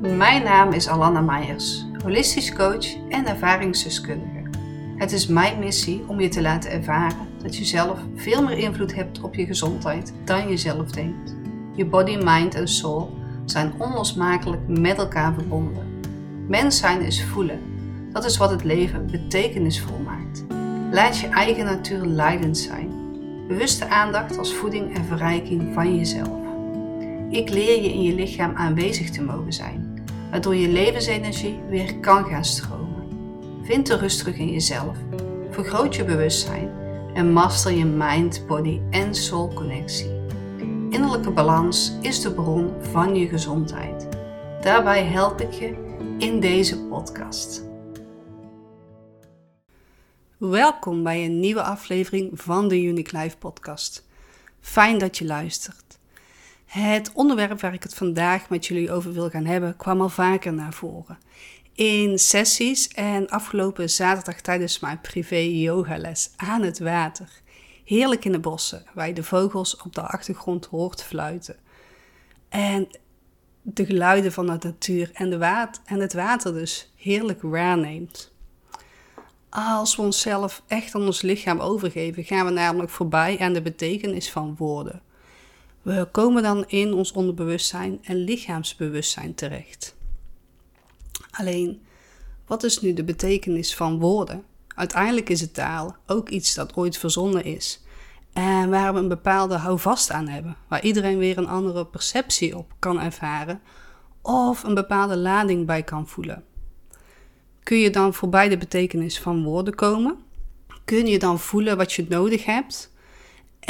Mijn naam is Alana Meijers, holistisch coach en ervaringsdeskundige. Het is mijn missie om je te laten ervaren dat je zelf veel meer invloed hebt op je gezondheid dan je zelf denkt. Je body, mind en soul zijn onlosmakelijk met elkaar verbonden. Mens zijn is voelen. Dat is wat het leven betekenisvol maakt. Laat je eigen natuur leidend zijn. Bewuste aandacht als voeding en verrijking van jezelf. Ik leer je in je lichaam aanwezig te mogen zijn, waardoor je levensenergie weer kan gaan stromen. Vind de rust terug in jezelf, vergroot je bewustzijn en master je mind, body en soul connectie. Innerlijke balans is de bron van je gezondheid. Daarbij help ik je in deze podcast. Welkom bij een nieuwe aflevering van de Unique Life podcast. Fijn dat je luistert. Het onderwerp waar ik het vandaag met jullie over wil gaan hebben kwam al vaker naar voren. In sessies en afgelopen zaterdag tijdens mijn privé yogales aan het water. Heerlijk in de bossen, waar je de vogels op de achtergrond hoort fluiten. En de geluiden van de natuur en, de en het water dus heerlijk waarneemt. Als we onszelf echt aan ons lichaam overgeven, gaan we namelijk voorbij aan de betekenis van woorden. We komen dan in ons onderbewustzijn en lichaamsbewustzijn terecht. Alleen, wat is nu de betekenis van woorden? Uiteindelijk is het taal ook iets dat ooit verzonnen is en waar we een bepaalde houvast aan hebben, waar iedereen weer een andere perceptie op kan ervaren of een bepaalde lading bij kan voelen. Kun je dan voorbij de betekenis van woorden komen? Kun je dan voelen wat je nodig hebt?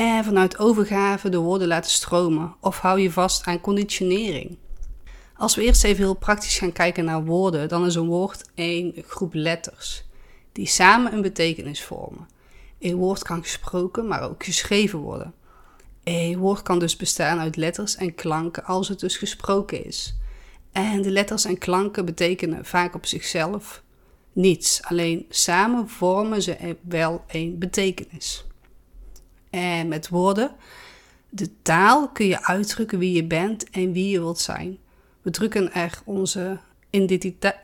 En vanuit overgave de woorden laten stromen of hou je vast aan conditionering? Als we eerst even heel praktisch gaan kijken naar woorden, dan is een woord één groep letters die samen een betekenis vormen. Een woord kan gesproken, maar ook geschreven worden. Een woord kan dus bestaan uit letters en klanken als het dus gesproken is. En de letters en klanken betekenen vaak op zichzelf niets, alleen samen vormen ze wel een betekenis. En met woorden, de taal kun je uitdrukken wie je bent en wie je wilt zijn. We drukken er onze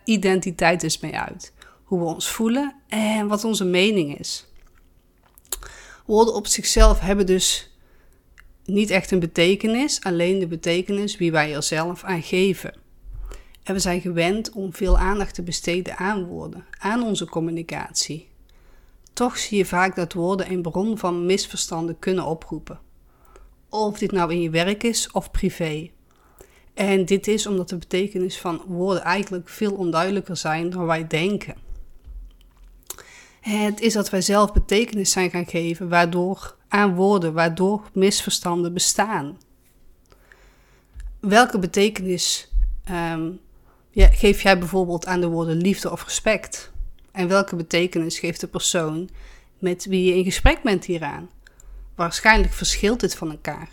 identiteit dus mee uit. Hoe we ons voelen en wat onze mening is. Woorden op zichzelf hebben dus niet echt een betekenis, alleen de betekenis wie wij er zelf aan geven. En we zijn gewend om veel aandacht te besteden aan woorden, aan onze communicatie. Toch zie je vaak dat woorden een bron van misverstanden kunnen oproepen. Of dit nou in je werk is of privé. En dit is omdat de betekenis van woorden eigenlijk veel onduidelijker zijn dan wij denken. Het is dat wij zelf betekenis zijn gaan geven waardoor, aan woorden, waardoor misverstanden bestaan. Welke betekenis um, ja, geef jij bijvoorbeeld aan de woorden liefde of respect? En welke betekenis geeft de persoon met wie je in gesprek bent hieraan? Waarschijnlijk verschilt dit van elkaar.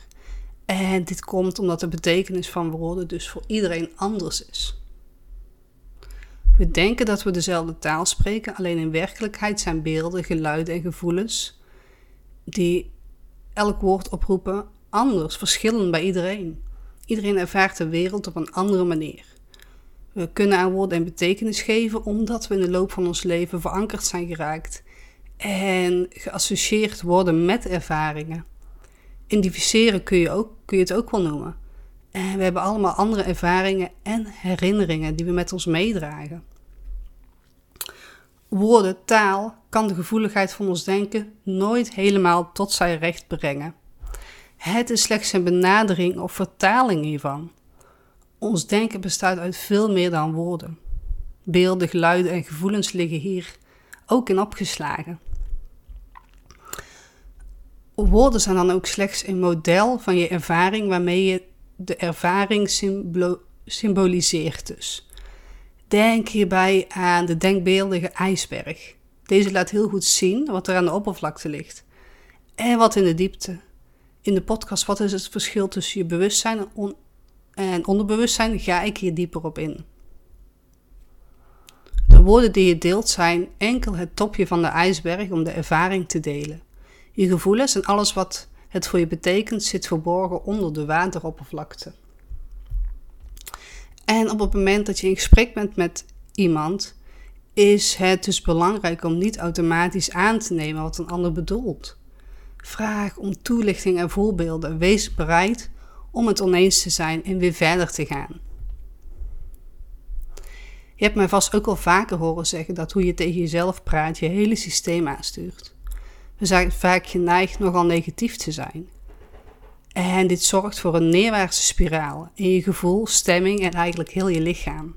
En dit komt omdat de betekenis van woorden dus voor iedereen anders is. We denken dat we dezelfde taal spreken, alleen in werkelijkheid zijn beelden, geluiden en gevoelens die elk woord oproepen anders, verschillend bij iedereen. Iedereen ervaart de wereld op een andere manier. We kunnen aan woorden en betekenis geven omdat we in de loop van ons leven verankerd zijn geraakt en geassocieerd worden met ervaringen. Identificeren kun je, ook, kun je het ook wel noemen. En we hebben allemaal andere ervaringen en herinneringen die we met ons meedragen. Woorden, taal kan de gevoeligheid van ons denken nooit helemaal tot zijn recht brengen. Het is slechts een benadering of vertaling hiervan. Ons denken bestaat uit veel meer dan woorden. Beelden, geluiden en gevoelens liggen hier ook in opgeslagen. Woorden zijn dan ook slechts een model van je ervaring waarmee je de ervaring symboliseert dus. Denk hierbij aan de denkbeeldige ijsberg. Deze laat heel goed zien wat er aan de oppervlakte ligt en wat in de diepte. In de podcast Wat is het verschil tussen je bewustzijn en en onderbewustzijn ga ik hier dieper op in. De woorden die je deelt zijn enkel het topje van de ijsberg om de ervaring te delen. Je gevoelens en alles wat het voor je betekent zit verborgen onder de wateroppervlakte. En op het moment dat je in gesprek bent met iemand, is het dus belangrijk om niet automatisch aan te nemen wat een ander bedoelt. Vraag om toelichting en voorbeelden. Wees bereid om het oneens te zijn en weer verder te gaan. Je hebt mij vast ook al vaker horen zeggen dat hoe je tegen jezelf praat je hele systeem aanstuurt. We zijn vaak geneigd nogal negatief te zijn. En dit zorgt voor een neerwaartse spiraal in je gevoel, stemming en eigenlijk heel je lichaam.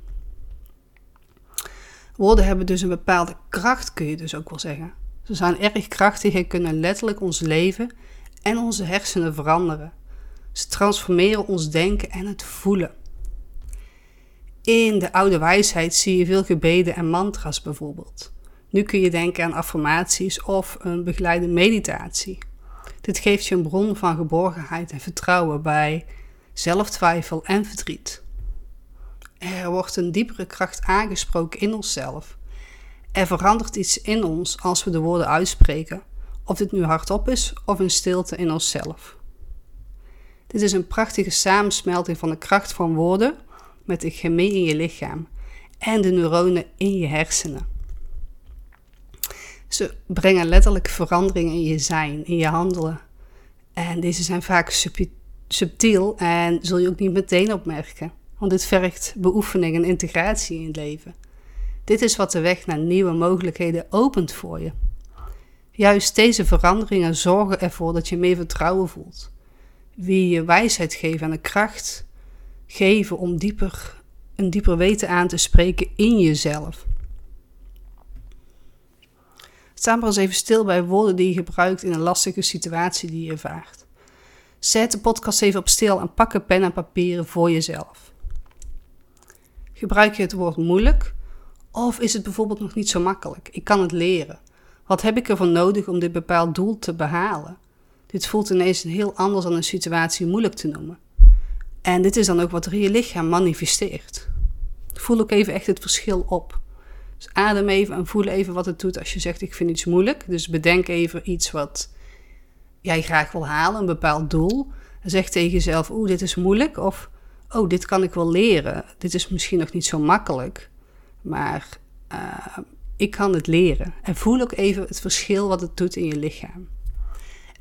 Woorden hebben dus een bepaalde kracht, kun je dus ook wel zeggen. Ze zijn erg krachtig en kunnen letterlijk ons leven en onze hersenen veranderen. Ze transformeren ons denken en het voelen. In de oude wijsheid zie je veel gebeden en mantra's bijvoorbeeld. Nu kun je denken aan affirmaties of een begeleide meditatie. Dit geeft je een bron van geborgenheid en vertrouwen bij zelftwijfel en verdriet. Er wordt een diepere kracht aangesproken in onszelf. Er verandert iets in ons als we de woorden uitspreken, of dit nu hardop is of in stilte in onszelf. Dit is een prachtige samensmelting van de kracht van woorden met de chemie in je lichaam en de neuronen in je hersenen. Ze brengen letterlijk veranderingen in je zijn, in je handelen. En deze zijn vaak subtiel en zul je ook niet meteen opmerken, want dit vergt beoefening en integratie in het leven. Dit is wat de weg naar nieuwe mogelijkheden opent voor je. Juist deze veranderingen zorgen ervoor dat je meer vertrouwen voelt. Wie je wijsheid geven en de kracht geven om dieper, een dieper weten aan te spreken in jezelf. Sta maar eens even stil bij woorden die je gebruikt in een lastige situatie die je ervaart. Zet de podcast even op stil en pak een pen en papieren voor jezelf. Gebruik je het woord moeilijk of is het bijvoorbeeld nog niet zo makkelijk? Ik kan het leren. Wat heb ik ervoor nodig om dit bepaald doel te behalen? Dit voelt ineens heel anders dan een situatie moeilijk te noemen. En dit is dan ook wat je lichaam manifesteert. Voel ook even echt het verschil op. Dus adem even en voel even wat het doet als je zegt: Ik vind iets moeilijk. Dus bedenk even iets wat jij graag wil halen, een bepaald doel. En zeg tegen jezelf: Oeh, dit is moeilijk. Of Oh, dit kan ik wel leren. Dit is misschien nog niet zo makkelijk. Maar uh, ik kan het leren. En voel ook even het verschil wat het doet in je lichaam.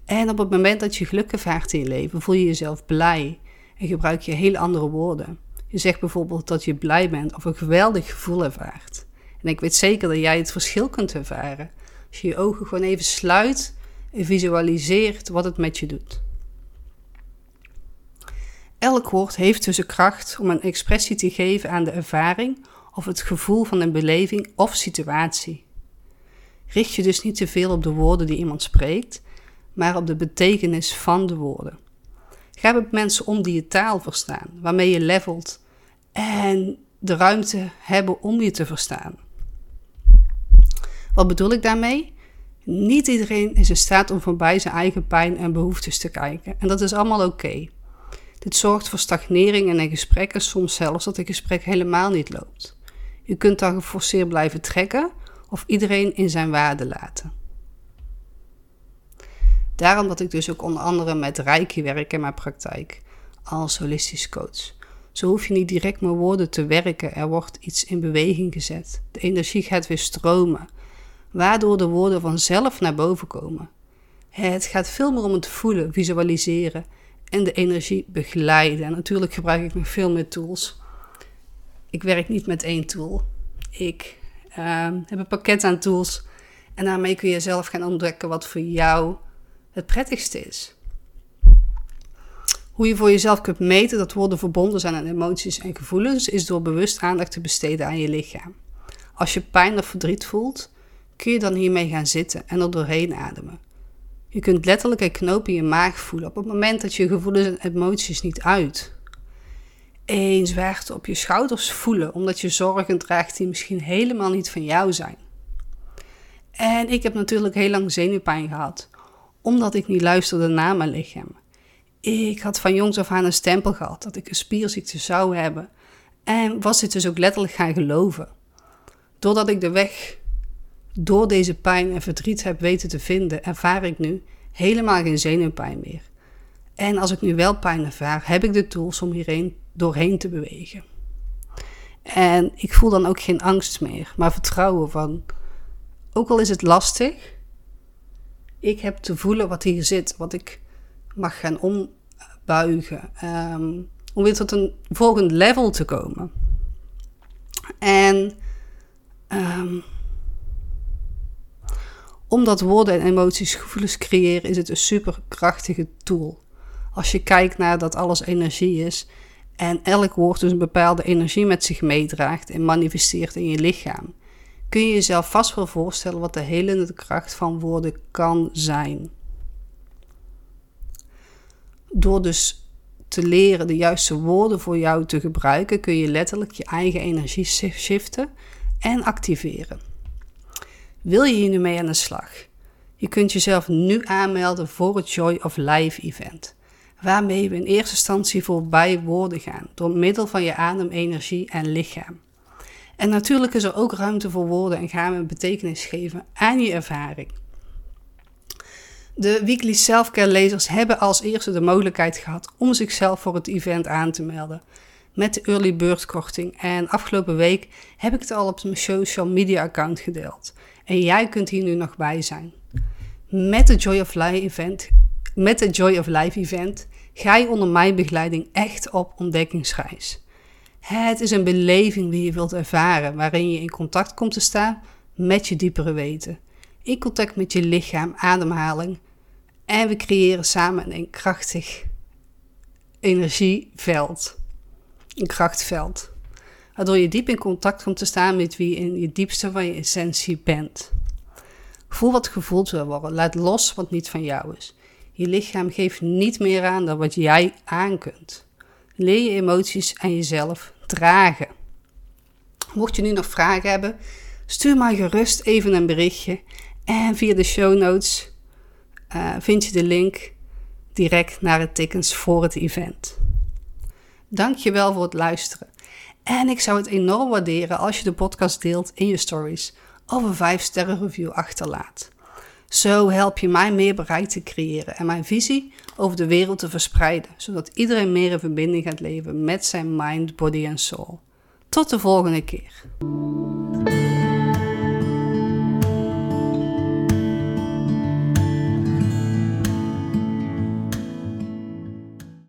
En op het moment dat je geluk ervaart in je leven, voel je jezelf blij en gebruik je hele andere woorden. Je zegt bijvoorbeeld dat je blij bent of een geweldig gevoel ervaart. En ik weet zeker dat jij het verschil kunt ervaren als je je ogen gewoon even sluit en visualiseert wat het met je doet. Elk woord heeft dus een kracht om een expressie te geven aan de ervaring of het gevoel van een beleving of situatie. Richt je dus niet te veel op de woorden die iemand spreekt, maar op de betekenis van de woorden. Ga met mensen om die je taal verstaan, waarmee je levelt en de ruimte hebben om je te verstaan. Wat bedoel ik daarmee? Niet iedereen is in staat om voorbij zijn eigen pijn en behoeftes te kijken. En dat is allemaal oké. Dit zorgt voor stagnering in een gesprek en soms zelfs dat een gesprek helemaal niet loopt. Je kunt dan geforceerd blijven trekken of iedereen in zijn waarde laten. Daarom dat ik dus ook onder andere met Reiki werk in mijn praktijk als holistisch coach. Zo hoef je niet direct met woorden te werken, er wordt iets in beweging gezet. De energie gaat weer stromen, waardoor de woorden vanzelf naar boven komen. Het gaat veel meer om het voelen, visualiseren en de energie begeleiden. En natuurlijk gebruik ik nog veel meer tools. Ik werk niet met één tool. Ik uh, heb een pakket aan tools en daarmee kun je zelf gaan ontdekken wat voor jou het prettigste is. Hoe je voor jezelf kunt meten dat woorden verbonden zijn aan emoties en gevoelens, is door bewust aandacht te besteden aan je lichaam. Als je pijn of verdriet voelt, kun je dan hiermee gaan zitten en er doorheen ademen. Je kunt letterlijk een knoop in je maag voelen op het moment dat je gevoelens en emoties niet uit. Een zwaarte op je schouders voelen omdat je zorgen draagt die misschien helemaal niet van jou zijn. En ik heb natuurlijk heel lang zenuwpijn gehad, omdat ik niet luisterde naar mijn lichaam. Ik had van jongs af aan een stempel gehad dat ik een spierziekte zou hebben en was dit dus ook letterlijk gaan geloven. Doordat ik de weg door deze pijn en verdriet heb weten te vinden, ervaar ik nu helemaal geen zenuwpijn meer. En als ik nu wel pijn ervaar, heb ik de tools om hierheen doorheen te bewegen. En ik voel dan ook geen angst meer, maar vertrouwen van, ook al is het lastig, ik heb te voelen wat hier zit, wat ik mag gaan ombuigen, ehm, om weer tot een volgend level te komen. En um, omdat woorden en emoties gevoelens creëren, is het een superkrachtige tool. Als je kijkt naar dat alles energie is en elk woord dus een bepaalde energie met zich meedraagt en manifesteert in je lichaam, kun je jezelf vast wel voorstellen wat de helende kracht van woorden kan zijn. Door dus te leren de juiste woorden voor jou te gebruiken, kun je letterlijk je eigen energie shiften en activeren. Wil je hier nu mee aan de slag? Je kunt jezelf nu aanmelden voor het Joy of Life event, waarmee we in eerste instantie voorbij woorden gaan door middel van je adem, energie en lichaam. En natuurlijk is er ook ruimte voor woorden en gaan we een betekenis geven aan je ervaring. De weekly selfcare lezers hebben als eerste de mogelijkheid gehad om zichzelf voor het event aan te melden met de early bird korting. En afgelopen week heb ik het al op mijn social media account gedeeld. En jij kunt hier nu nog bij zijn. Met de Joy of Life event, met de Joy of Life event ga je onder mijn begeleiding echt op ontdekkingsreis. Het is een beleving die je wilt ervaren, waarin je in contact komt te staan met je diepere weten. In contact met je lichaam, ademhaling. En we creëren samen een krachtig energieveld. Een krachtveld waardoor je diep in contact komt te staan met wie in je diepste van je essentie bent. Voel wat gevoeld wil worden, laat los wat niet van jou is. Je lichaam geeft niet meer aan dan wat jij aan kunt. Leer je emoties en jezelf dragen. Mocht je nu nog vragen hebben, stuur maar gerust even een berichtje. En via de show notes uh, vind je de link direct naar het tickets voor het event. Dankjewel voor het luisteren. En ik zou het enorm waarderen als je de podcast deelt in je stories of een 5 sterren review achterlaat. Zo help je mij meer bereik te creëren en mijn visie over de wereld te verspreiden, zodat iedereen meer in verbinding gaat leven met zijn mind, body en soul. Tot de volgende keer.